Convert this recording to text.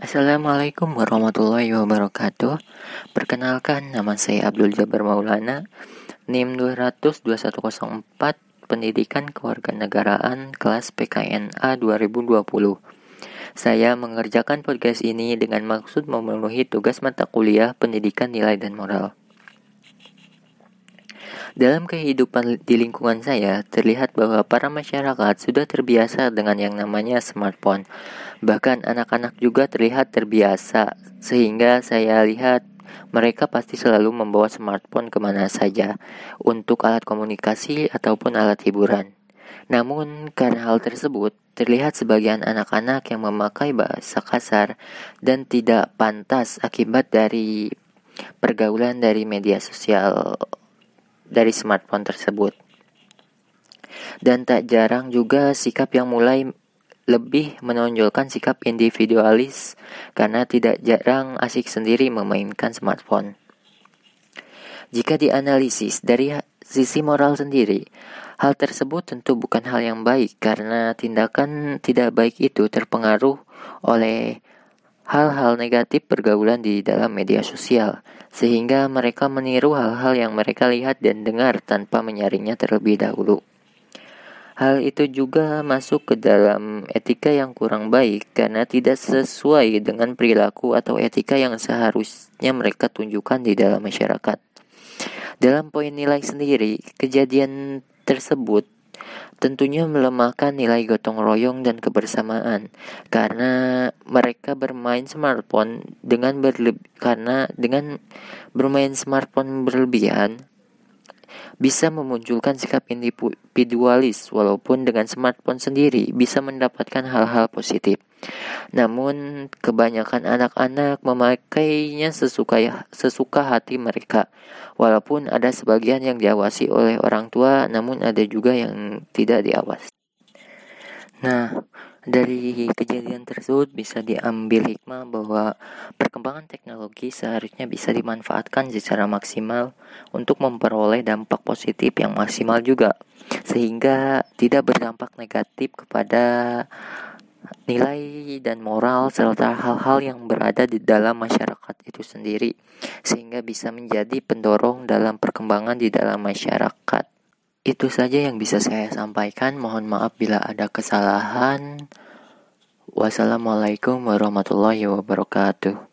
Assalamualaikum warahmatullahi wabarakatuh. Perkenalkan nama saya Abdul Jabar Maulana. NIM 22104 Pendidikan Kewarganegaraan kelas PKNA 2020 Saya mengerjakan podcast ini dengan maksud memenuhi tugas mata kuliah Pendidikan Nilai dan Moral dalam kehidupan di lingkungan saya, terlihat bahwa para masyarakat sudah terbiasa dengan yang namanya smartphone. Bahkan anak-anak juga terlihat terbiasa, sehingga saya lihat mereka pasti selalu membawa smartphone ke mana saja untuk alat komunikasi ataupun alat hiburan. Namun, karena hal tersebut, terlihat sebagian anak-anak yang memakai bahasa kasar dan tidak pantas akibat dari pergaulan dari media sosial dari smartphone tersebut. Dan tak jarang juga sikap yang mulai lebih menonjolkan sikap individualis karena tidak jarang asik sendiri memainkan smartphone. Jika dianalisis dari sisi moral sendiri, hal tersebut tentu bukan hal yang baik karena tindakan tidak baik itu terpengaruh oleh hal-hal negatif pergaulan di dalam media sosial, sehingga mereka meniru hal-hal yang mereka lihat dan dengar tanpa menyaringnya terlebih dahulu. Hal itu juga masuk ke dalam etika yang kurang baik karena tidak sesuai dengan perilaku atau etika yang seharusnya mereka tunjukkan di dalam masyarakat. Dalam poin nilai sendiri, kejadian tersebut tentunya melemahkan nilai gotong royong dan kebersamaan. Karena mereka bermain smartphone dengan berlebih karena dengan bermain smartphone berlebihan bisa memunculkan sikap individualis walaupun dengan smartphone sendiri bisa mendapatkan hal-hal positif. Namun kebanyakan anak-anak memakainya sesuka sesuka hati mereka. Walaupun ada sebagian yang diawasi oleh orang tua, namun ada juga yang tidak diawasi. Nah, dari kejadian tersebut bisa diambil hikmah bahwa perkembangan teknologi seharusnya bisa dimanfaatkan secara maksimal untuk memperoleh dampak positif yang maksimal juga, sehingga tidak berdampak negatif kepada nilai dan moral serta hal-hal yang berada di dalam masyarakat itu sendiri, sehingga bisa menjadi pendorong dalam perkembangan di dalam masyarakat. Itu saja yang bisa saya sampaikan. Mohon maaf bila ada kesalahan. Wassalamualaikum warahmatullahi wabarakatuh.